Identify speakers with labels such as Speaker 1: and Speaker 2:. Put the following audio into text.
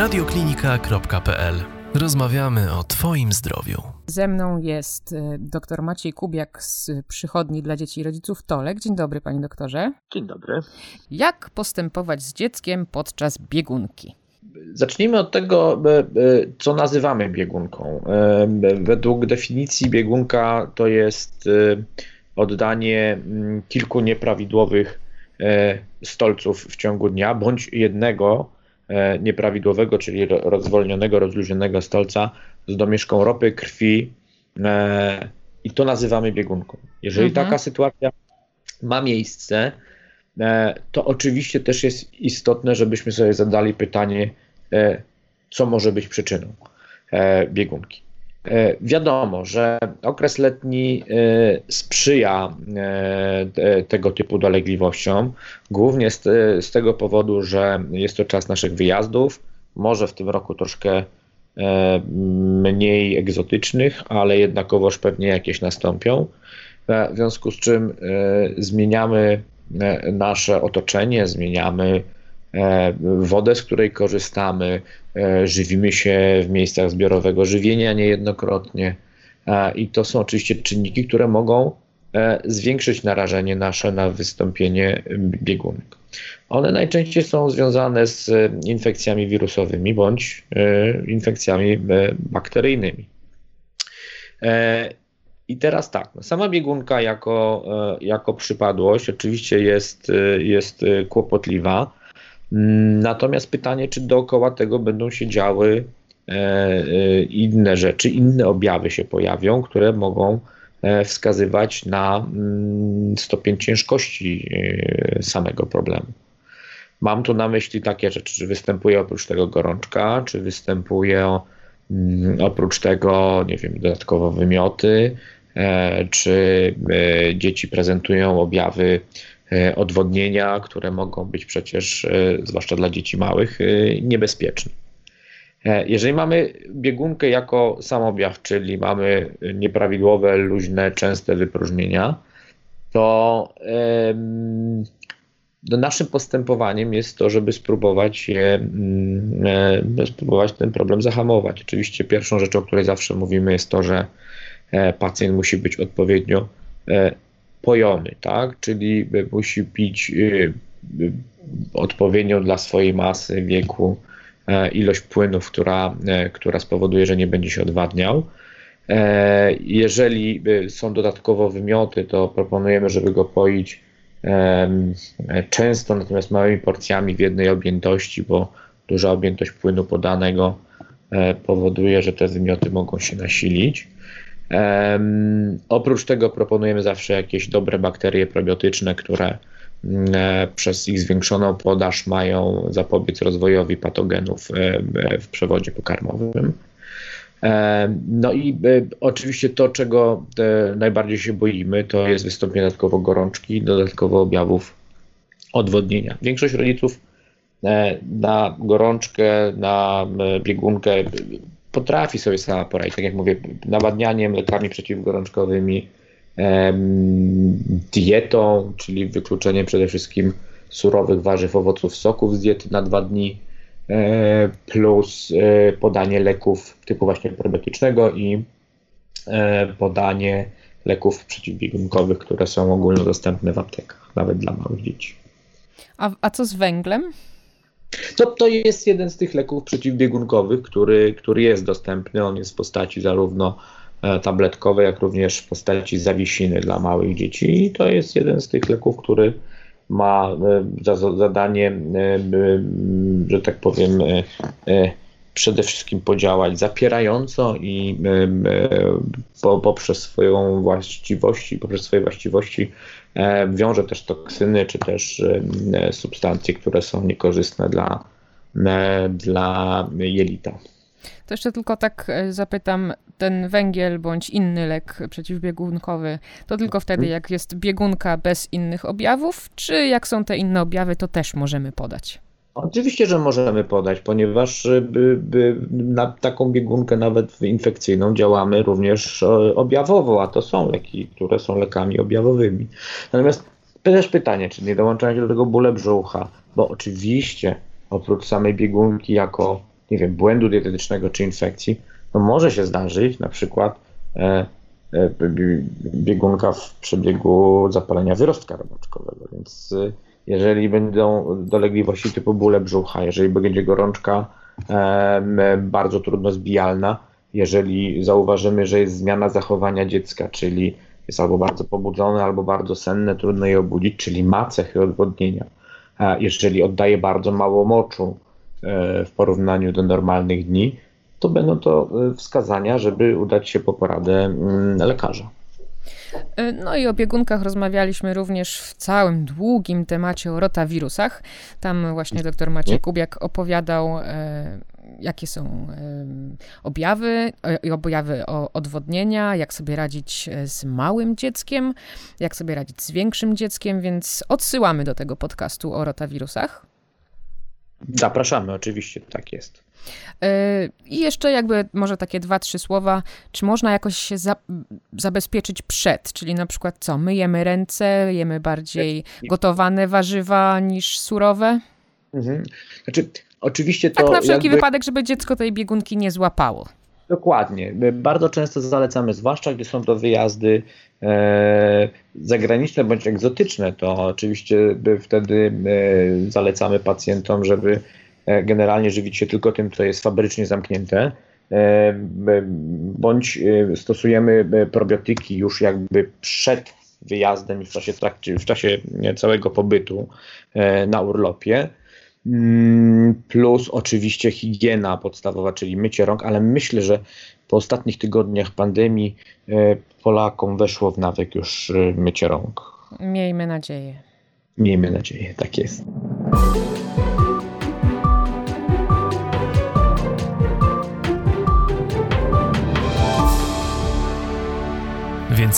Speaker 1: radioklinika.pl. Rozmawiamy o Twoim zdrowiu.
Speaker 2: Ze mną jest y, dr Maciej Kubiak z przychodni dla dzieci i rodziców Tolek. Dzień dobry, panie doktorze.
Speaker 3: Dzień dobry.
Speaker 2: Jak postępować z dzieckiem podczas biegunki?
Speaker 3: Zacznijmy od tego, e, e, co nazywamy biegunką. E, według definicji biegunka to jest oddanie mm, kilku nieprawidłowych stolców w ciągu dnia, bądź jednego nieprawidłowego, czyli rozwolnionego, rozluźnionego stolca z domieszką ropy, krwi i to nazywamy biegunką. Jeżeli mhm. taka sytuacja ma miejsce, to oczywiście też jest istotne, żebyśmy sobie zadali pytanie, E, co może być przyczyną e, biegunki. E, wiadomo, że okres letni sprzyja tego typu dolegliwościom, głównie z, z, tego powodu, że jest to czas naszych wyjazdów, może w tym roku troszkę mniej egzotycznych, ale jednakowoż pewnie jakieś nastąpią. W związku z czym zmieniamy nasze otoczenie, zmieniamy E, wodę, z której korzystamy, e, żywimy się w miejscach zbiorowego żywienia niejednokrotnie. E, I to są oczywiście czynniki, które mogą zwiększyć narażenie nasze na wystąpienie biegunek. One najczęściej są związane z infekcjami wirusowymi bądź infekcjami bakteryjnymi. I teraz tak, no sama biegunka jako, jako przypadłość oczywiście jest, jest kłopotliwa Natomiast pytanie, czy dookoła tego będą się działy e, e, inne rzeczy, inne objawy się pojawią, które mogą e, wskazywać na mm, stopień ciężkości samego problemu. Mam tu na myśli takie rzeczy, czy występuje oprócz tego gorączka, czy występuje mm, oprócz tego, nie wiem, dodatkowo wymioty, czy dzieci prezentują objawy E, odwodnienia, które mogą być przecież, e, zwłaszcza dla dzieci małych, e, niebezpieczne. Jeżeli mamy biegunkę jako samobjaw, czyli mamy nieprawidłowe, luźne, częste wypróżnienia, to no naszym postępowaniem jest to, żeby spróbować, je, mm, spróbować ten problem zahamować. Oczywiście pierwszą rzeczą, o której zawsze mówimy, jest to, że pacjent musi być odpowiednio pojomy, tak? Czyli musi pić odpowiednią dla swojej masy, wieku e, ilość płynów, która, e, która spowoduje, że nie będzie się odwadniał. E, jeżeli są dodatkowo wymioty, to proponujemy, żeby go poić często, natomiast małymi porcjami w jednej objętości, bo duża objętość płynu podanego powoduje, że te wymioty mogą się nasilić. Um, oprócz tego proponujemy zawsze jakieś dobre bakterie probiotyczne, które mm, e, przez ich zwiększoną podaż mają zapobiec rozwojowi patogenów e, w przewodzie pokarmowym. No i e, oczywiście to, czego najbardziej się boimy, to jest wystąpienie dodatkowo gorączki, dodatkowo objawów odwodnienia. Większość rodziców na gorączkę, na biegunkę potrafi sobie sama poradzić. Tak jak mówię, nawadnianiem, lekami przeciwgorączkowymi, dietą, czyli wykluczeniem przede wszystkim surowych warzyw, owoców, soków z diety na dwa dni, e, plus e, podanie leków typu właśnie probiotycznego i e, podanie leków przeciwbiegunkowych, które są ogólnodostępne w aptekach, nawet dla małych dzieci.
Speaker 2: A, a co z węglem?
Speaker 3: To, to jest jeden z tych leków przeciwbiegunkowych, który, który jest dostępny. On jest w postaci zarówno e, tabletkowej, jak również w postaci zawiesiny dla małych dzieci. I to jest jeden z tych leków, który ma e, za zadanie, e, że tak powiem, przede wszystkim podziałać zapierająco i poprzez swoją właściwości, poprzez swoje właściwości E, wiąże też toksyny, czy też e, substancje, które są niekorzystne dla, e, dla jelita.
Speaker 2: To jeszcze tylko tak zapytam, ten węgiel bądź inny lek przeciwbiegunkowy, to tylko wtedy, mhm. jak jest biegunka bez innych objawów, czy jak są te inne objawy, to też możemy podać?
Speaker 3: Oczywiście, że możemy podać, ponieważ y, na taką biegunkę nawet infekcyjną działamy również e, objawowo, a to są leki, które są lekami objawowymi. Natomiast też pytanie, czy nie dołączają się do tego bóle brzucha, bo oczywiście oprócz samej biegunki jako nie wiem, błędu dietetycznego czy infekcji, no może się zdarzyć na przykład e, e, biegunka w przebiegu zapalenia wyrostka robaczkowego, więc e, jeżeli będą dolegliwości typu bóle brzucha, jeżeli będzie gorączka bardzo trudno zbijalna, jeżeli zauważymy, że jest zmiana zachowania dziecka, czyli jest albo bardzo pobudzone, albo bardzo senne, trudno je obudzić, czyli ma cechy odwodnienia. Jeżeli oddaje bardzo mało moczu e, w porównaniu do normalnych dni, to będą to e, wskazania, żeby udać się po poradę mm, lekarza.
Speaker 2: E, no i o biegunkach rozmawialiśmy również w całym długim temacie o rotawirusach. Tam właśnie dr Maciej Kubiak opowiadał, e, jakie są e, objawy i objawy odwodnienia, jak sobie radzić z małym dzieckiem, jak sobie radzić z większym dzieckiem, więc odsyłamy do tego podcastu o rotawirusach.
Speaker 3: Zapraszamy, oczywiście, tak jest.
Speaker 2: I jeszcze jakby może takie dwa, trzy słowa, czy można jakoś się za, zabezpieczyć przed, czyli na przykład co, myjemy ręce, jemy bardziej gotowane warzywa niż surowe?
Speaker 3: Mhm. Znaczy, oczywiście to...
Speaker 2: Tak na wszelki jakby... wypadek, żeby dziecko tej biegunki nie złapało.
Speaker 3: Dokładnie. Bardzo często zalecamy, zwłaszcza gdy są to wyjazdy e, zagraniczne bądź egzotyczne, to oczywiście wtedy e, zalecamy pacjentom, żeby generalnie żywić się tylko tym, co jest fabrycznie zamknięte, e, bądź e, stosujemy probiotyki już jakby przed wyjazdem w czasie, trakcie, w czasie całego pobytu na urlopie. Mm, plus oczywiście higiena podstawowa, czyli mycie rąk, ale myślę, że po ostatnich tygodniach pandemii Polakom weszło w nawyk już mycie rąk.
Speaker 2: Miejmy nadzieję.
Speaker 3: Miejmy nadzieję, tak jest.